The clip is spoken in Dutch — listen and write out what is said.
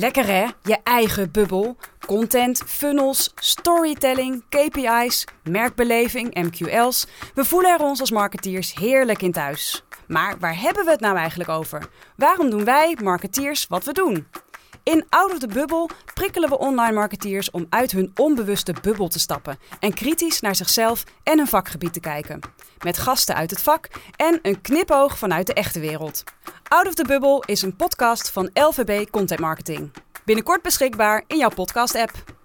Lekker hè? Je eigen bubbel. Content, funnels, storytelling, KPI's, merkbeleving, MQL's. We voelen er ons als marketeers heerlijk in thuis. Maar waar hebben we het nou eigenlijk over? Waarom doen wij, marketeers, wat we doen? In Out of the Bubble prikkelen we online marketeers om uit hun onbewuste bubbel te stappen en kritisch naar zichzelf en hun vakgebied te kijken. Met gasten uit het vak en een knipoog vanuit de echte wereld. Out of the Bubble is een podcast van LVB Content Marketing. Binnenkort beschikbaar in jouw podcast-app.